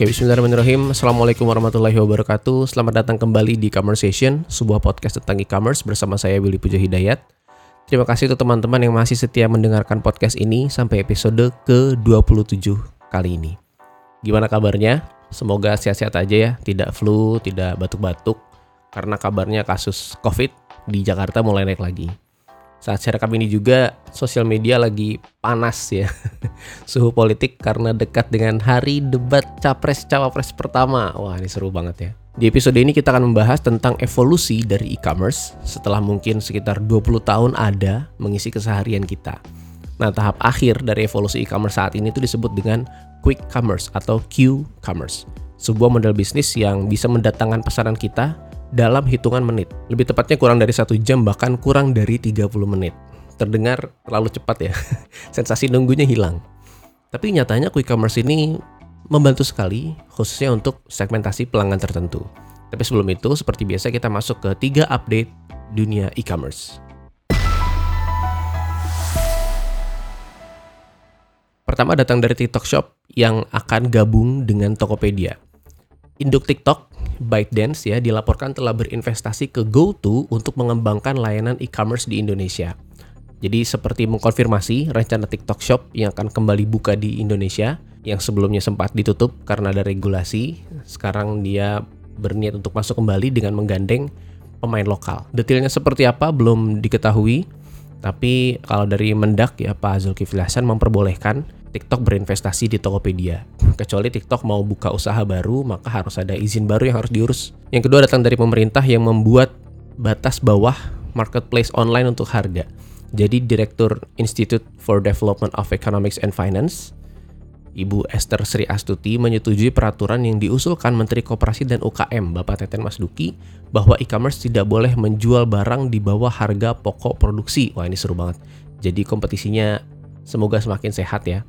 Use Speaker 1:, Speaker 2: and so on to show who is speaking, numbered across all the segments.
Speaker 1: Oke, bismillahirrahmanirrahim. Assalamualaikum warahmatullahi wabarakatuh. Selamat datang kembali di Conversation, sebuah podcast tentang e-commerce bersama saya Willy Puja Hidayat. Terima kasih untuk teman-teman yang masih setia mendengarkan podcast ini sampai episode ke-27 kali ini. Gimana kabarnya? Semoga sehat-sehat aja ya, tidak flu, tidak batuk-batuk, karena kabarnya kasus COVID di Jakarta mulai naik lagi. Saat saya rekam ini juga sosial media lagi panas ya. Suhu politik karena dekat dengan hari debat capres-cawapres pertama. Wah, ini seru banget ya. Di episode ini kita akan membahas tentang evolusi dari e-commerce setelah mungkin sekitar 20 tahun ada mengisi keseharian kita. Nah, tahap akhir dari evolusi e-commerce saat ini itu disebut dengan quick commerce atau Q-commerce. Sebuah model bisnis yang bisa mendatangkan pesanan kita dalam hitungan menit. Lebih tepatnya kurang dari satu jam bahkan kurang dari 30 menit. Terdengar terlalu cepat ya. Sensasi nunggunya hilang. Tapi nyatanya quick commerce ini membantu sekali khususnya untuk segmentasi pelanggan tertentu. Tapi sebelum itu seperti biasa kita masuk ke tiga update dunia e-commerce. Pertama datang dari TikTok Shop yang akan gabung dengan Tokopedia. Induk TikTok ByteDance ya dilaporkan telah berinvestasi ke GoTo untuk mengembangkan layanan e-commerce di Indonesia. Jadi seperti mengkonfirmasi rencana TikTok Shop yang akan kembali buka di Indonesia yang sebelumnya sempat ditutup karena ada regulasi, sekarang dia berniat untuk masuk kembali dengan menggandeng pemain lokal. Detailnya seperti apa belum diketahui, tapi kalau dari Mendak ya Pak Zulkifli Hasan memperbolehkan TikTok berinvestasi di Tokopedia. Kecuali TikTok mau buka usaha baru, maka harus ada izin baru yang harus diurus. Yang kedua datang dari pemerintah yang membuat batas bawah marketplace online untuk harga. Jadi Direktur Institute for Development of Economics and Finance, Ibu Esther Sri Astuti menyetujui peraturan yang diusulkan Menteri Koperasi dan UKM Bapak Teten Mas Duki bahwa e-commerce tidak boleh menjual barang di bawah harga pokok produksi. Wah ini seru banget. Jadi kompetisinya semoga semakin sehat ya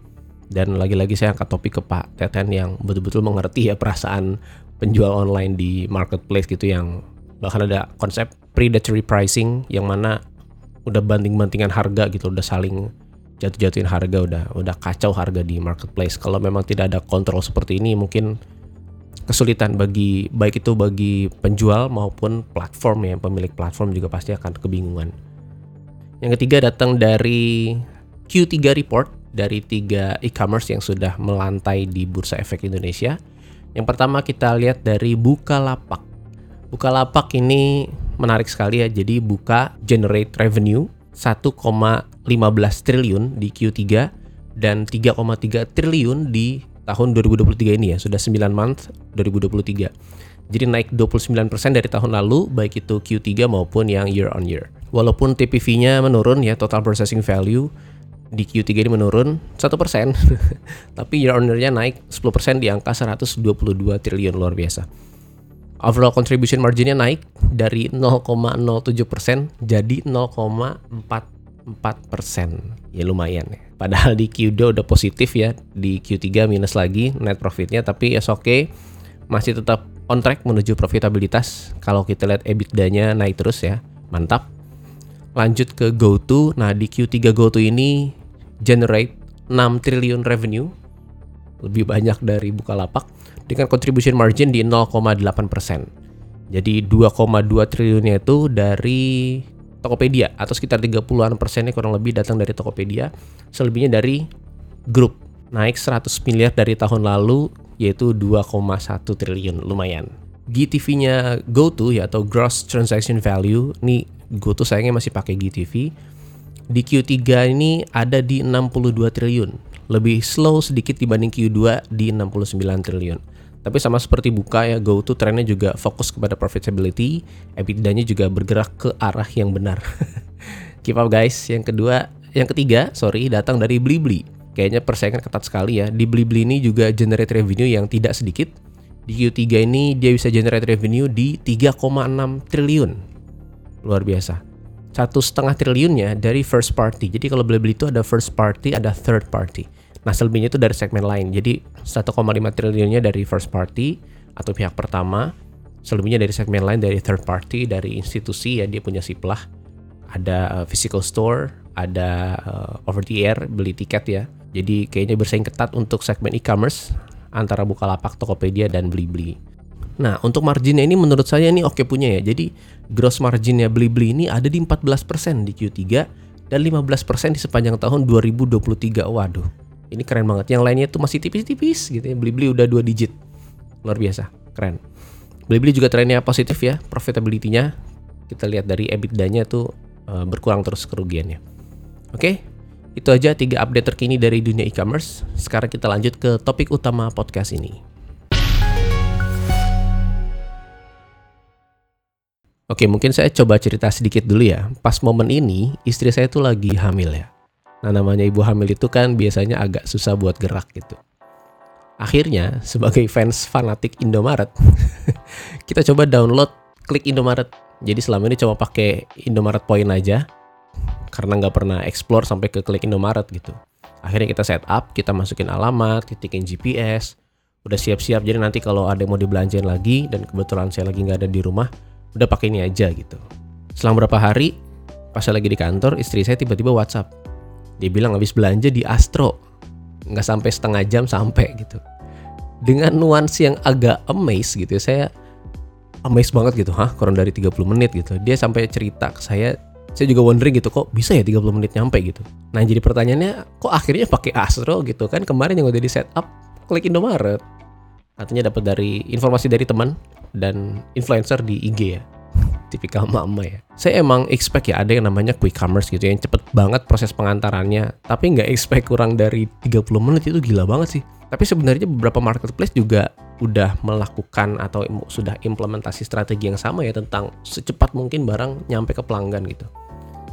Speaker 1: dan lagi-lagi saya angkat topik ke Pak Teten yang betul-betul mengerti ya perasaan penjual online di marketplace gitu yang bahkan ada konsep predatory pricing yang mana udah banting-bantingan harga gitu udah saling jatuh-jatuhin harga udah udah kacau harga di marketplace. Kalau memang tidak ada kontrol seperti ini mungkin kesulitan bagi baik itu bagi penjual maupun platform ya pemilik platform juga pasti akan kebingungan. Yang ketiga datang dari Q3 report dari tiga e-commerce yang sudah melantai di Bursa Efek Indonesia. Yang pertama kita lihat dari Bukalapak. Bukalapak ini menarik sekali ya. Jadi buka generate revenue 1,15 triliun di Q3 dan 3,3 triliun di tahun 2023 ini ya. Sudah 9 month 2023. Jadi naik 29% dari tahun lalu baik itu Q3 maupun yang year on year. Walaupun TPV-nya menurun ya total processing value di Q3 ini menurun 1%, tapi year on year-nya naik 10% di angka 122 triliun luar biasa. Overall contribution marginnya naik dari 0,07% jadi 0,44%. Ya lumayan ya. Padahal di Q2 udah positif ya, di Q3 minus lagi net profitnya, tapi ya oke okay. masih tetap on track menuju profitabilitas. Kalau kita lihat EBITDA-nya naik terus ya, mantap. Lanjut ke GoTo. Nah, di Q3 GoTo ini generate 6 triliun revenue lebih banyak dari Bukalapak dengan contribution margin di 0,8 persen. Jadi 2,2 triliunnya itu dari Tokopedia atau sekitar 30-an persennya kurang lebih datang dari Tokopedia, selebihnya dari grup. Naik 100 miliar dari tahun lalu yaitu 2,1 triliun, lumayan. GTV-nya GoTo ya atau Gross Transaction Value, nih GoTo sayangnya masih pakai GTV, di Q3 ini ada di 62 triliun. Lebih slow sedikit dibanding Q2 di 69 triliun. Tapi sama seperti buka ya, GoTo trennya juga fokus kepada profitability, EBITDA-nya juga bergerak ke arah yang benar. Keep up guys. Yang kedua, yang ketiga, sorry, datang dari Blibli. Kayaknya persaingan ketat sekali ya. Di Blibli ini juga generate revenue yang tidak sedikit. Di Q3 ini dia bisa generate revenue di 3,6 triliun. Luar biasa satu setengah triliunnya dari first party. Jadi kalau beli-beli itu ada first party, ada third party. Nah selebihnya itu dari segmen lain. Jadi 1,5 triliunnya dari first party atau pihak pertama. Selebihnya dari segmen lain dari third party, dari institusi ya dia punya siplah. Ada uh, physical store, ada uh, over the air beli tiket ya. Jadi kayaknya bersaing ketat untuk segmen e-commerce antara Bukalapak, Tokopedia, dan Blibli. Nah, untuk marginnya ini menurut saya ini oke punya ya. Jadi gross marginnya Blibli ini ada di 14% di Q3 dan 15% di sepanjang tahun 2023. Waduh, ini keren banget. Yang lainnya itu masih tipis-tipis gitu ya. Blibli udah dua digit. Luar biasa, keren. Blibli juga trennya positif ya, profitability-nya. Kita lihat dari EBITDA-nya tuh uh, berkurang terus kerugiannya. Oke, itu aja tiga update terkini dari dunia e-commerce. Sekarang kita lanjut ke topik utama podcast ini. Oke, mungkin saya coba cerita sedikit dulu ya. Pas momen ini, istri saya tuh lagi hamil ya. Nah, namanya ibu hamil itu kan biasanya agak susah buat gerak gitu. Akhirnya, sebagai fans fanatik Indomaret, kita coba download klik Indomaret. Jadi selama ini cuma pakai Indomaret Point aja, karena nggak pernah explore sampai ke klik Indomaret gitu. Akhirnya kita set up, kita masukin alamat, titikin GPS, udah siap-siap. Jadi nanti kalau ada yang mau dibelanjain lagi dan kebetulan saya lagi nggak ada di rumah, udah pakai ini aja gitu. Selang berapa hari, pas saya lagi di kantor, istri saya tiba-tiba WhatsApp. Dia bilang habis belanja di Astro. Nggak sampai setengah jam sampai gitu. Dengan nuansi yang agak amazed gitu ya, saya amazed banget gitu. Hah, kurang dari 30 menit gitu. Dia sampai cerita ke saya, saya juga wondering gitu kok bisa ya 30 menit nyampe gitu. Nah jadi pertanyaannya kok akhirnya pakai Astro gitu kan kemarin yang udah di setup klik Indomaret. Artinya dapat dari informasi dari teman dan influencer di IG ya tipikal mama ya. Saya emang expect ya ada yang namanya quick commerce gitu yang cepet banget proses pengantarannya. Tapi nggak expect kurang dari 30 menit itu gila banget sih. Tapi sebenarnya beberapa marketplace juga udah melakukan atau sudah implementasi strategi yang sama ya tentang secepat mungkin barang nyampe ke pelanggan gitu.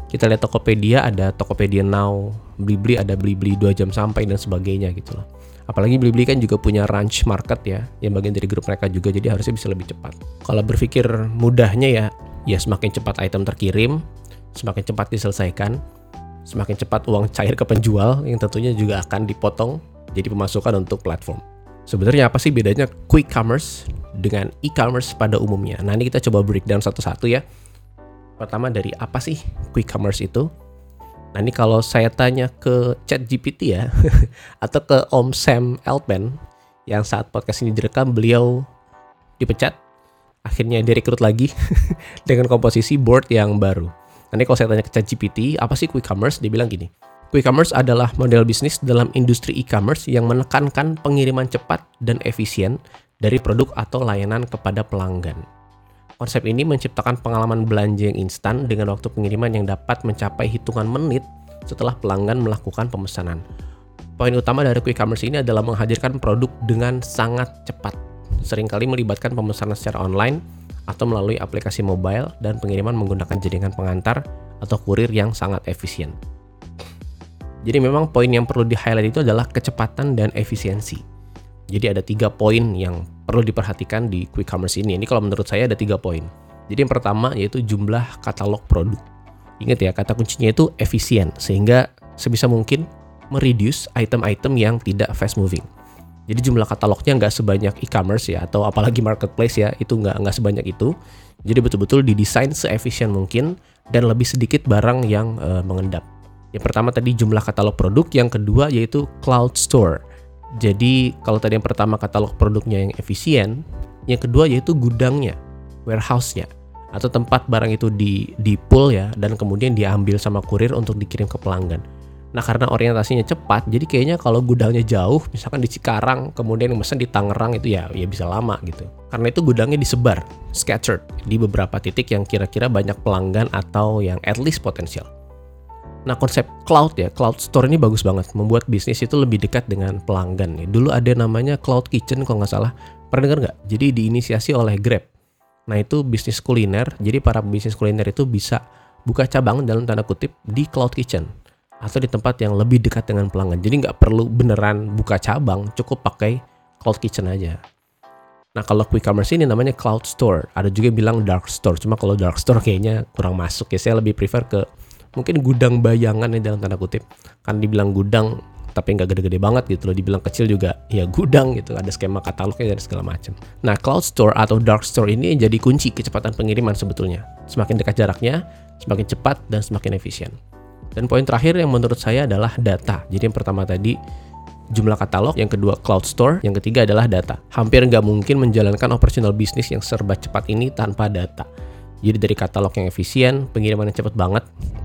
Speaker 1: Kita lihat Tokopedia ada Tokopedia Now, Blibli ada Blibli 2 jam sampai dan sebagainya gitu loh. Apalagi Blibli kan juga punya range market ya, yang bagian dari grup mereka juga, jadi harusnya bisa lebih cepat. Kalau berpikir mudahnya ya, ya semakin cepat item terkirim, semakin cepat diselesaikan, semakin cepat uang cair ke penjual yang tentunya juga akan dipotong jadi pemasukan untuk platform. Sebenarnya apa sih bedanya quick commerce dengan e-commerce pada umumnya? Nah ini kita coba breakdown satu-satu ya. Pertama dari apa sih quick commerce itu? Nah ini kalau saya tanya ke chat GPT ya, atau ke Om Sam Altman, yang saat podcast ini direkam beliau dipecat, akhirnya direkrut lagi dengan komposisi board yang baru. Nanti kalau saya tanya ke chat GPT, apa sih quick commerce? Dia bilang gini, quick commerce adalah model bisnis dalam industri e-commerce yang menekankan pengiriman cepat dan efisien dari produk atau layanan kepada pelanggan. Konsep ini menciptakan pengalaman belanja yang instan dengan waktu pengiriman yang dapat mencapai hitungan menit setelah pelanggan melakukan pemesanan. Poin utama dari quick commerce ini adalah menghadirkan produk dengan sangat cepat, sering kali melibatkan pemesanan secara online atau melalui aplikasi mobile dan pengiriman menggunakan jaringan pengantar atau kurir yang sangat efisien. Jadi memang poin yang perlu di-highlight itu adalah kecepatan dan efisiensi. Jadi ada tiga poin yang perlu diperhatikan di quick commerce ini. Ini kalau menurut saya ada tiga poin. Jadi yang pertama yaitu jumlah katalog produk. Ingat ya, kata kuncinya itu efisien, sehingga sebisa mungkin mereduce item-item yang tidak fast moving. Jadi jumlah katalognya nggak sebanyak e-commerce ya, atau apalagi marketplace ya, itu nggak nggak sebanyak itu. Jadi betul-betul didesain seefisien mungkin dan lebih sedikit barang yang uh, mengendap. Yang pertama tadi jumlah katalog produk, yang kedua yaitu cloud store. Jadi kalau tadi yang pertama katalog produknya yang efisien, yang kedua yaitu gudangnya, warehouse-nya atau tempat barang itu di di pull ya dan kemudian diambil sama kurir untuk dikirim ke pelanggan. Nah karena orientasinya cepat, jadi kayaknya kalau gudangnya jauh, misalkan di Cikarang, kemudian mesen di Tangerang itu ya ya bisa lama gitu. Karena itu gudangnya disebar, scattered di beberapa titik yang kira-kira banyak pelanggan atau yang at least potensial. Nah konsep cloud ya, cloud store ini bagus banget, membuat bisnis itu lebih dekat dengan pelanggan. Ya. Dulu ada namanya cloud kitchen kalau nggak salah, pernah dengar nggak? Jadi diinisiasi oleh Grab. Nah itu bisnis kuliner, jadi para bisnis kuliner itu bisa buka cabang dalam tanda kutip di cloud kitchen atau di tempat yang lebih dekat dengan pelanggan. Jadi nggak perlu beneran buka cabang, cukup pakai cloud kitchen aja. Nah kalau quick commerce ini namanya cloud store. Ada juga bilang dark store. Cuma kalau dark store kayaknya kurang masuk ya. Saya lebih prefer ke mungkin gudang bayangan ya dalam tanda kutip. Kan dibilang gudang tapi nggak gede-gede banget gitu loh. Dibilang kecil juga ya gudang gitu. Ada skema katalognya dan segala macam. Nah cloud store atau dark store ini jadi kunci kecepatan pengiriman sebetulnya. Semakin dekat jaraknya semakin cepat dan semakin efisien. Dan poin terakhir yang menurut saya adalah data. Jadi yang pertama tadi jumlah katalog, yang kedua cloud store, yang ketiga adalah data. Hampir nggak mungkin menjalankan operasional bisnis yang serba cepat ini tanpa data. Jadi dari katalog yang efisien, pengiriman yang cepat banget,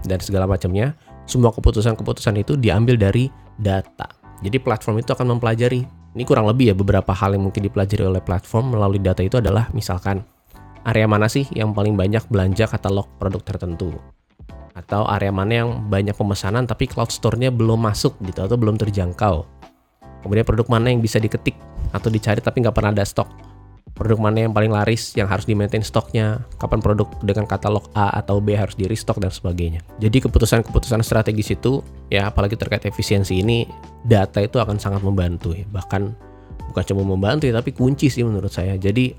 Speaker 1: dan segala macamnya, semua keputusan-keputusan itu diambil dari data. Jadi platform itu akan mempelajari, ini kurang lebih ya beberapa hal yang mungkin dipelajari oleh platform melalui data itu adalah misalkan area mana sih yang paling banyak belanja katalog produk tertentu atau area mana yang banyak pemesanan tapi cloud store-nya belum masuk gitu atau belum terjangkau. Kemudian produk mana yang bisa diketik atau dicari tapi nggak pernah ada stok. Produk mana yang paling laris yang harus di-maintain stoknya, kapan produk dengan katalog A atau B harus di restock dan sebagainya. Jadi keputusan-keputusan strategis itu ya apalagi terkait efisiensi ini data itu akan sangat membantu ya. Bahkan bukan cuma membantu ya tapi kunci sih menurut saya. Jadi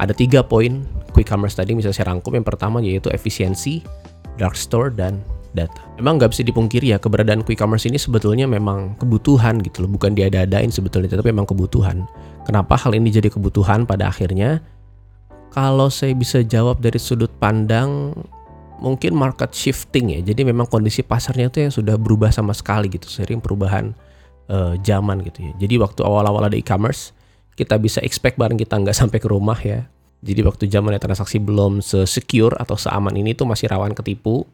Speaker 1: ada tiga poin quick commerce tadi bisa saya rangkum. Yang pertama yaitu efisiensi, dark store dan data. Emang nggak bisa dipungkiri ya keberadaan quick commerce ini sebetulnya memang kebutuhan gitu loh, bukan diada-adain sebetulnya, tapi memang kebutuhan. Kenapa hal ini jadi kebutuhan pada akhirnya? Kalau saya bisa jawab dari sudut pandang mungkin market shifting ya. Jadi memang kondisi pasarnya itu yang sudah berubah sama sekali gitu, sering perubahan uh, zaman gitu ya. Jadi waktu awal-awal ada e-commerce, kita bisa expect barang kita nggak sampai ke rumah ya. Jadi waktu zamannya transaksi belum se-secure atau seaman ini tuh masih rawan ketipu.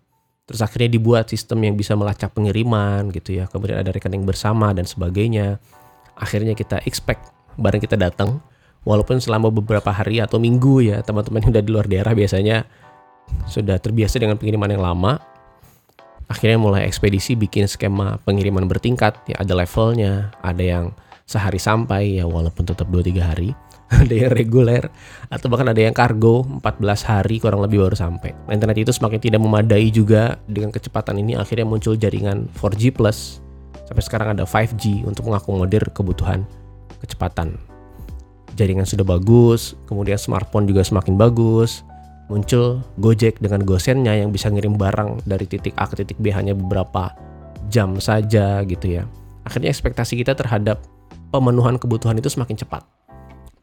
Speaker 1: Terus akhirnya dibuat sistem yang bisa melacak pengiriman gitu ya. Kemudian ada rekening bersama dan sebagainya. Akhirnya kita expect barang kita datang. Walaupun selama beberapa hari atau minggu ya teman-teman yang udah di luar daerah biasanya sudah terbiasa dengan pengiriman yang lama. Akhirnya mulai ekspedisi bikin skema pengiriman bertingkat. Ya ada levelnya, ada yang sehari sampai ya walaupun tetap 2-3 hari ada yang reguler atau bahkan ada yang kargo 14 hari kurang lebih baru sampai. Internet itu semakin tidak memadai juga dengan kecepatan ini akhirnya muncul jaringan 4G plus sampai sekarang ada 5G untuk mengakomodir kebutuhan kecepatan. Jaringan sudah bagus, kemudian smartphone juga semakin bagus. Muncul Gojek dengan gosennya yang bisa ngirim barang dari titik A ke titik B hanya beberapa jam saja gitu ya. Akhirnya ekspektasi kita terhadap pemenuhan kebutuhan itu semakin cepat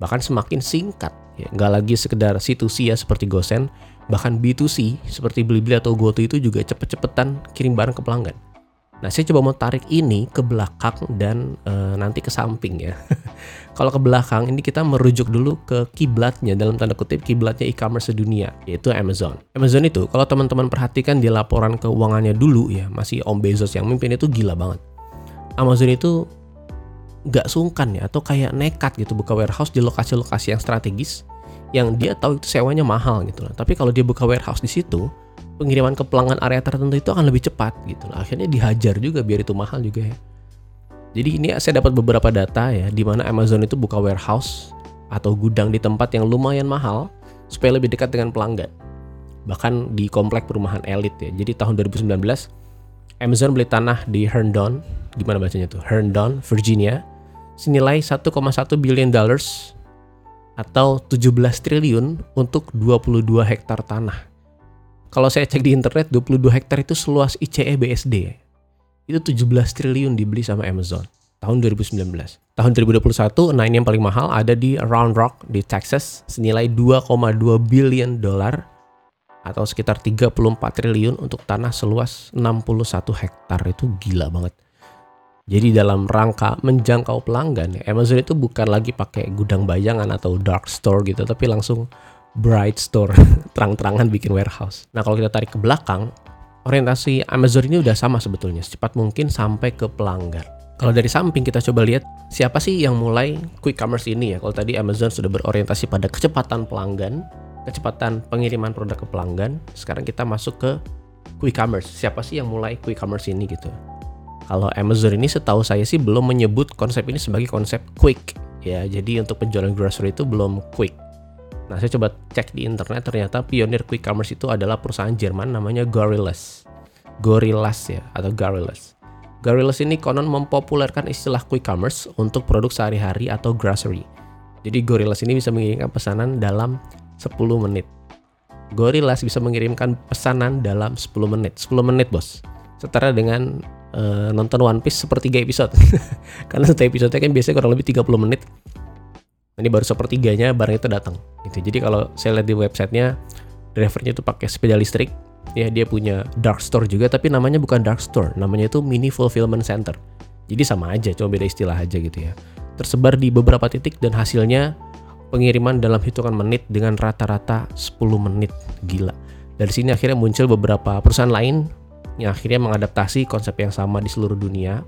Speaker 1: bahkan semakin singkat. Ya, nggak lagi sekedar C2C ya seperti Gosen, bahkan B2C seperti Blibli atau GoTo itu juga cepet-cepetan kirim barang ke pelanggan. Nah, saya coba mau tarik ini ke belakang dan e, nanti ke samping ya. Kalau ke belakang ini kita merujuk dulu ke kiblatnya dalam tanda kutip kiblatnya e-commerce sedunia yaitu Amazon. Amazon itu kalau teman-teman perhatikan di laporan keuangannya dulu ya masih Om Bezos yang mimpin itu gila banget. Amazon itu nggak sungkan ya atau kayak nekat gitu buka warehouse di lokasi-lokasi yang strategis yang dia tahu itu sewanya mahal gitu lah. Tapi kalau dia buka warehouse di situ, pengiriman ke pelanggan area tertentu itu akan lebih cepat gitu lah. Akhirnya dihajar juga biar itu mahal juga ya. Jadi ini saya dapat beberapa data ya di mana Amazon itu buka warehouse atau gudang di tempat yang lumayan mahal supaya lebih dekat dengan pelanggan. Bahkan di komplek perumahan elit ya. Jadi tahun 2019 Amazon beli tanah di Herndon, gimana bacanya tuh? Herndon, Virginia senilai 1,1 billion dollars atau 17 triliun untuk 22 hektar tanah. Kalau saya cek di internet, 22 hektar itu seluas ICE BSD. Itu 17 triliun dibeli sama Amazon tahun 2019. Tahun 2021, nah ini yang paling mahal ada di Round Rock di Texas senilai 2,2 billion dolar atau sekitar 34 triliun untuk tanah seluas 61 hektar. Itu gila banget. Jadi dalam rangka menjangkau pelanggan, Amazon itu bukan lagi pakai gudang bayangan atau dark store gitu, tapi langsung bright store, terang-terangan bikin warehouse. Nah kalau kita tarik ke belakang, orientasi Amazon ini udah sama sebetulnya, secepat mungkin sampai ke pelanggan. Kalau dari samping kita coba lihat siapa sih yang mulai quick commerce ini ya. Kalau tadi Amazon sudah berorientasi pada kecepatan pelanggan, kecepatan pengiriman produk ke pelanggan, sekarang kita masuk ke quick commerce. Siapa sih yang mulai quick commerce ini gitu? Kalau Amazon ini setahu saya sih belum menyebut konsep ini sebagai konsep quick ya. Jadi untuk penjualan grocery itu belum quick. Nah, saya coba cek di internet ternyata pionir quick commerce itu adalah perusahaan Jerman namanya Gorillas. Gorillas ya atau Gorillas. Gorillas ini konon mempopulerkan istilah quick commerce untuk produk sehari-hari atau grocery. Jadi Gorillas ini bisa mengirimkan pesanan dalam 10 menit. Gorillas bisa mengirimkan pesanan dalam 10 menit. 10 menit, Bos. Setara dengan uh, nonton One Piece sepertiga episode karena setiap episode kan biasanya kurang lebih 30 menit ini baru sepertiganya barang itu datang gitu jadi kalau saya lihat di websitenya drivernya itu pakai sepeda listrik ya dia punya dark store juga tapi namanya bukan dark store namanya itu mini fulfillment center Jadi sama aja, cuma beda istilah aja gitu ya. Tersebar di beberapa titik dan hasilnya pengiriman dalam hitungan menit dengan rata-rata 10 menit. Gila. Dari sini akhirnya muncul beberapa perusahaan lain yang akhirnya mengadaptasi konsep yang sama di seluruh dunia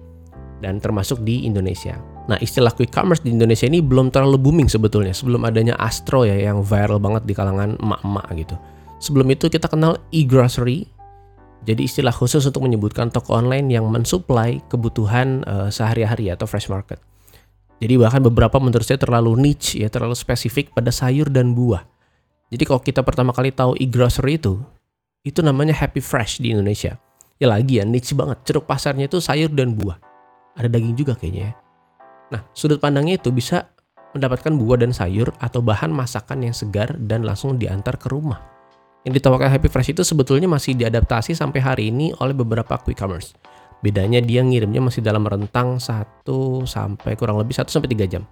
Speaker 1: dan termasuk di Indonesia. Nah, istilah quick commerce di Indonesia ini belum terlalu booming sebetulnya sebelum adanya Astro ya yang viral banget di kalangan emak-emak gitu. Sebelum itu kita kenal e-grocery. Jadi istilah khusus untuk menyebutkan toko online yang mensuplai kebutuhan uh, sehari-hari atau fresh market. Jadi bahkan beberapa menurut saya terlalu niche ya, terlalu spesifik pada sayur dan buah. Jadi kalau kita pertama kali tahu e-grocery itu, itu namanya Happy Fresh di Indonesia. Ya lagi ya, niche banget. Ceruk pasarnya itu sayur dan buah ada daging juga kayaknya ya. Nah, sudut pandangnya itu bisa mendapatkan buah dan sayur atau bahan masakan yang segar dan langsung diantar ke rumah. Yang ditawarkan Happy Fresh itu sebetulnya masih diadaptasi sampai hari ini oleh beberapa quick commerce. Bedanya dia ngirimnya masih dalam rentang 1 sampai kurang lebih 1 sampai 3 jam.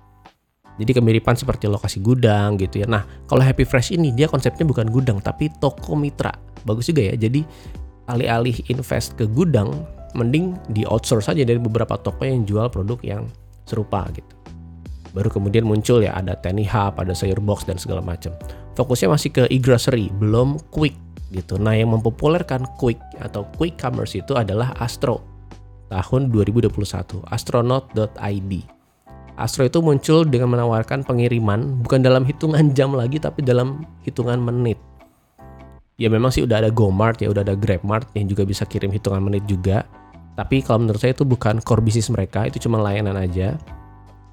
Speaker 1: Jadi kemiripan seperti lokasi gudang gitu ya. Nah, kalau Happy Fresh ini dia konsepnya bukan gudang tapi toko mitra. Bagus juga ya. Jadi alih-alih invest ke gudang, mending di outsource saja dari beberapa toko yang jual produk yang serupa gitu. Baru kemudian muncul ya ada Tiny Hub, ada Sayur Box dan segala macam. Fokusnya masih ke e-grocery, belum quick gitu. Nah, yang mempopulerkan quick atau quick commerce itu adalah Astro tahun 2021, astronaut.id. Astro itu muncul dengan menawarkan pengiriman bukan dalam hitungan jam lagi tapi dalam hitungan menit ya memang sih udah ada GoMart ya udah ada GrabMart yang juga bisa kirim hitungan menit juga. Tapi kalau menurut saya itu bukan core bisnis mereka itu cuma layanan aja.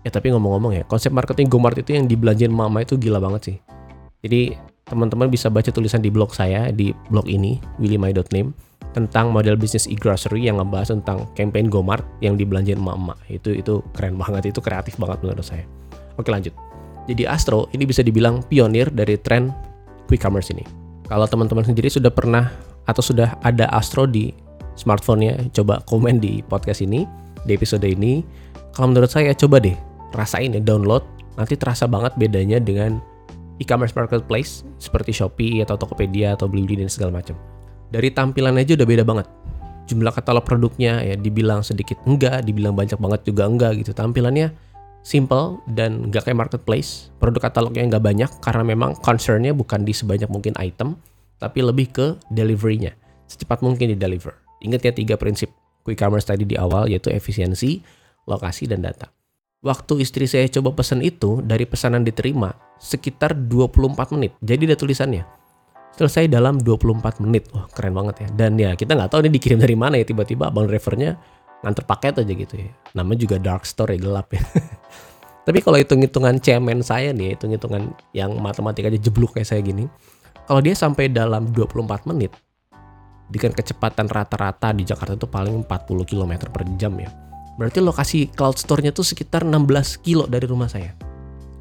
Speaker 1: Ya tapi ngomong-ngomong ya konsep marketing GoMart itu yang dibelanjain mama itu gila banget sih. Jadi teman-teman bisa baca tulisan di blog saya di blog ini willymai.name tentang model bisnis e-grocery yang ngebahas tentang campaign GoMart yang dibelanjain mama. Itu itu keren banget itu kreatif banget menurut saya. Oke lanjut. Jadi Astro ini bisa dibilang pionir dari tren quick commerce ini kalau teman-teman sendiri sudah pernah atau sudah ada Astro di smartphone-nya, coba komen di podcast ini, di episode ini. Kalau menurut saya coba deh rasain ya download, nanti terasa banget bedanya dengan e-commerce marketplace seperti Shopee atau Tokopedia atau Blibli dan segala macam. Dari tampilannya aja udah beda banget. Jumlah katalog produknya ya dibilang sedikit enggak, dibilang banyak banget juga enggak gitu. Tampilannya simple dan nggak kayak marketplace. Produk katalognya nggak banyak karena memang concernnya bukan di sebanyak mungkin item, tapi lebih ke deliverynya. Secepat mungkin di deliver. Ingat ya tiga prinsip quick commerce tadi di awal yaitu efisiensi, lokasi, dan data. Waktu istri saya coba pesan itu, dari pesanan diterima sekitar 24 menit. Jadi ada tulisannya. Selesai dalam 24 menit. Wah keren banget ya. Dan ya kita nggak tahu ini dikirim dari mana ya. Tiba-tiba abang drivernya nganter paket aja gitu ya. Namanya juga dark store ya, gelap ya. Tapi kalau hitung-hitungan cemen saya nih, hitung-hitungan yang matematika aja jeblok kayak saya gini, kalau dia sampai dalam 24 menit, dengan kecepatan rata-rata di Jakarta itu paling 40 km per jam ya. Berarti lokasi cloud store-nya tuh sekitar 16 kilo dari rumah saya.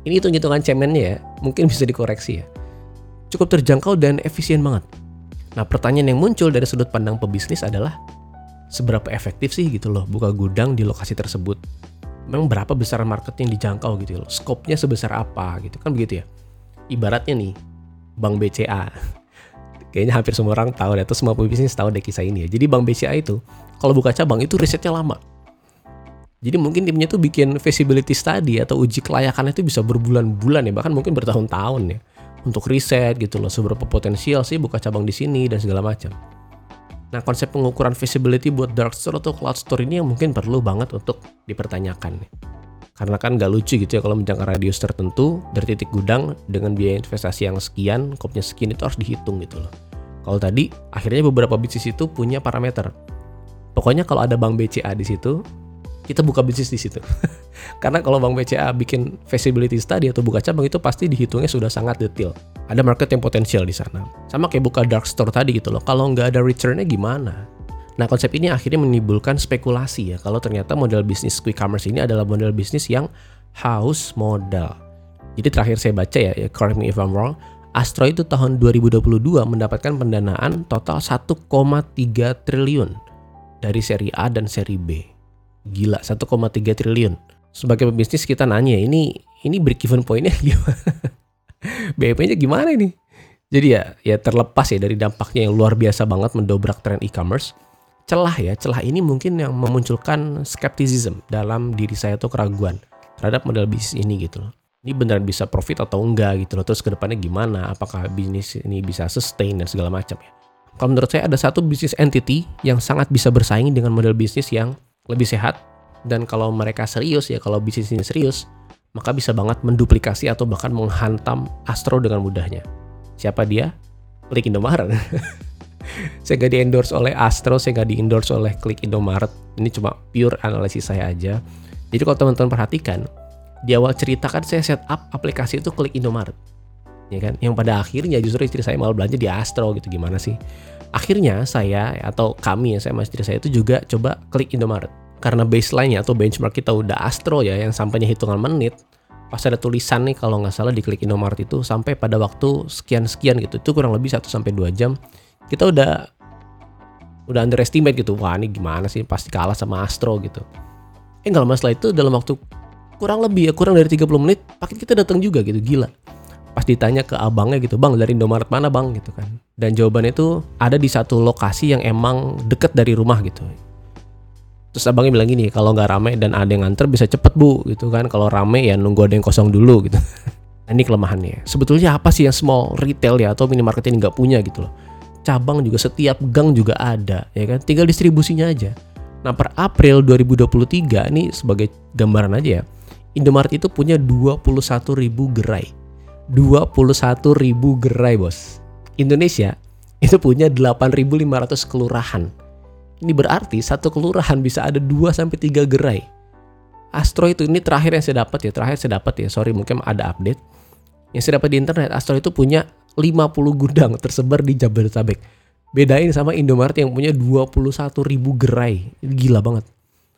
Speaker 1: Ini hitung-hitungan cemennya ya, mungkin bisa dikoreksi ya. Cukup terjangkau dan efisien banget. Nah pertanyaan yang muncul dari sudut pandang pebisnis adalah, seberapa efektif sih gitu loh buka gudang di lokasi tersebut? Memang berapa besar market yang dijangkau gitu loh? Skopnya sebesar apa gitu? Kan begitu ya? Ibaratnya nih bank BCA kayaknya hampir semua orang tahu deh atau semua pebisnis tahu deh kisah ini ya. Jadi bank BCA itu kalau buka cabang itu risetnya lama. Jadi mungkin timnya tuh bikin feasibility study atau uji kelayakan itu bisa berbulan-bulan ya bahkan mungkin bertahun-tahun ya untuk riset gitu loh seberapa potensial sih buka cabang di sini dan segala macam Nah, konsep pengukuran visibility buat dark store atau cloud store ini yang mungkin perlu banget untuk dipertanyakan. Karena kan nggak lucu gitu ya kalau menjangkau radius tertentu dari titik gudang dengan biaya investasi yang sekian, kopnya sekian itu harus dihitung gitu loh. Kalau tadi, akhirnya beberapa bisnis itu punya parameter. Pokoknya kalau ada bank BCA di situ, kita buka bisnis di situ. Karena kalau Bank BCA bikin feasibility study atau buka cabang itu pasti dihitungnya sudah sangat detail. Ada market yang potensial di sana. Sama kayak buka dark store tadi gitu loh. Kalau nggak ada returnnya gimana? Nah konsep ini akhirnya menimbulkan spekulasi ya kalau ternyata model bisnis quick commerce ini adalah model bisnis yang house model. Jadi terakhir saya baca ya, ya correct me if I'm wrong, Astro itu tahun 2022 mendapatkan pendanaan total 1,3 triliun dari seri A dan seri B. Gila, 1,3 triliun. Sebagai pebisnis kita nanya, ini ini break even pointnya gimana? BEP-nya gimana ini? Jadi ya, ya terlepas ya dari dampaknya yang luar biasa banget mendobrak tren e-commerce, celah ya, celah ini mungkin yang memunculkan skepticism dalam diri saya tuh keraguan terhadap model bisnis ini gitu loh. Ini beneran bisa profit atau enggak gitu loh. Terus ke depannya gimana? Apakah bisnis ini bisa sustain dan segala macam ya. Kalau menurut saya ada satu bisnis entity yang sangat bisa bersaing dengan model bisnis yang lebih sehat dan kalau mereka serius ya, kalau bisnis ini serius, maka bisa banget menduplikasi atau bahkan menghantam Astro dengan mudahnya. Siapa dia? Klik Indomaret. saya gak di endorse oleh Astro, saya gak di endorse oleh Klik Indomaret. Ini cuma pure analisis saya aja. Jadi kalau teman-teman perhatikan, di awal cerita kan saya set up aplikasi itu Klik Indomaret. Ya kan? Yang pada akhirnya justru istri saya malah belanja di Astro gitu. Gimana sih? Akhirnya saya atau kami ya saya sama istri saya itu juga coba Klik Indomaret. Karena baseline-nya atau benchmark kita udah Astro ya yang sampainya hitungan menit, pas ada tulisan nih kalau nggak salah di klik Indomaret itu sampai pada waktu sekian-sekian gitu. Itu kurang lebih 1 sampai 2 jam. Kita udah udah underestimate gitu wah ini gimana sih? Pasti kalah sama Astro gitu. Eh nggak lama setelah itu dalam waktu kurang lebih ya kurang dari 30 menit paket kita datang juga gitu gila. Pas ditanya ke abangnya gitu bang dari Indomaret mana bang? gitu kan. Dan jawabannya itu ada di satu lokasi yang emang deket dari rumah gitu terus abangnya bilang gini kalau nggak rame dan ada yang nganter bisa cepet bu gitu kan. Kalau rame ya nunggu ada yang kosong dulu gitu. Ini kelemahannya. Sebetulnya apa sih yang small retail ya atau minimarket ini nggak punya gitu loh. Cabang juga setiap gang juga ada ya kan. Tinggal distribusinya aja. Nah per April 2023 ini sebagai gambaran aja ya Indomaret itu punya 21 ribu gerai. 21 ribu gerai bos. Indonesia itu punya 8.500 kelurahan ini berarti satu kelurahan bisa ada 2 sampai 3 gerai. Astro itu ini terakhir yang saya dapat ya, terakhir saya dapat ya, sorry mungkin ada update. Yang saya dapat di internet, Astro itu punya 50 gudang tersebar di Jabodetabek. Bedain sama Indomaret yang punya 21 ribu gerai. Gila banget.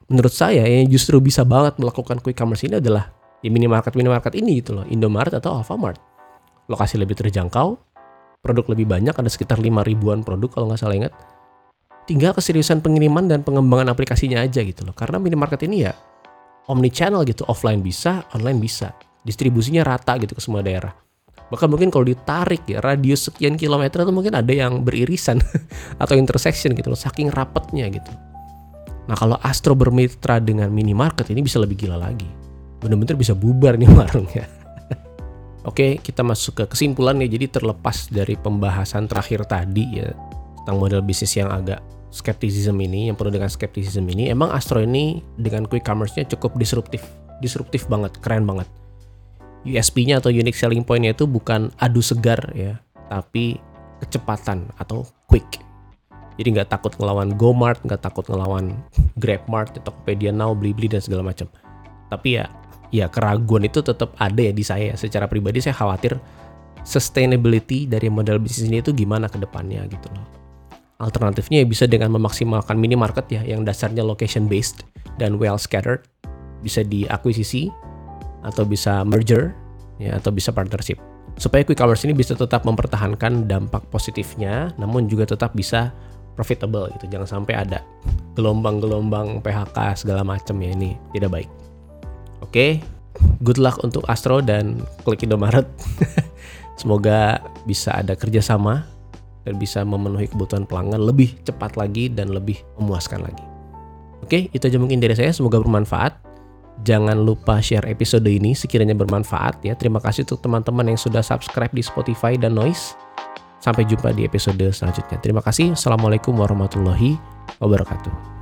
Speaker 1: Menurut saya yang justru bisa banget melakukan quick commerce ini adalah di minimarket minimarket ini gitu loh, Indomaret atau Alfamart. Lokasi lebih terjangkau, produk lebih banyak, ada sekitar 5 ribuan produk kalau nggak salah ingat tinggal keseriusan pengiriman dan pengembangan aplikasinya aja gitu loh. Karena minimarket ini ya omni channel gitu, offline bisa, online bisa. Distribusinya rata gitu ke semua daerah. Bahkan mungkin kalau ditarik ya radius sekian kilometer itu mungkin ada yang beririsan atau intersection gitu loh, saking rapetnya gitu. Nah kalau Astro bermitra dengan minimarket ini bisa lebih gila lagi. Bener-bener bisa bubar nih warungnya. Oke, kita masuk ke kesimpulan ya. Jadi terlepas dari pembahasan terakhir tadi ya tentang model bisnis yang agak skepticism ini, yang penuh dengan skepticism ini, emang Astro ini dengan quick commerce-nya cukup disruptif. Disruptif banget, keren banget. USP-nya atau unique selling point-nya itu bukan adu segar ya, tapi kecepatan atau quick. Jadi nggak takut ngelawan GoMart, nggak takut ngelawan GrabMart, Tokopedia Now, Blibli dan segala macam. Tapi ya, ya keraguan itu tetap ada ya di saya. Secara pribadi saya khawatir sustainability dari model bisnis ini itu gimana ke depannya gitu loh Alternatifnya ya bisa dengan memaksimalkan minimarket ya yang dasarnya location based dan well scattered, bisa diakuisisi atau bisa merger ya atau bisa partnership. Supaya quick commerce ini bisa tetap mempertahankan dampak positifnya namun juga tetap bisa profitable gitu. Jangan sampai ada gelombang-gelombang PHK segala macam ya ini tidak baik. Oke, okay, good luck untuk Astro dan Klik Indomaret. Semoga bisa ada kerjasama dan bisa memenuhi kebutuhan pelanggan lebih cepat lagi dan lebih memuaskan lagi. Oke, itu aja mungkin dari saya. Semoga bermanfaat. Jangan lupa share episode ini sekiranya bermanfaat ya. Terima kasih untuk teman-teman yang sudah subscribe di Spotify dan Noise. Sampai jumpa di episode selanjutnya. Terima kasih. Assalamualaikum warahmatullahi wabarakatuh.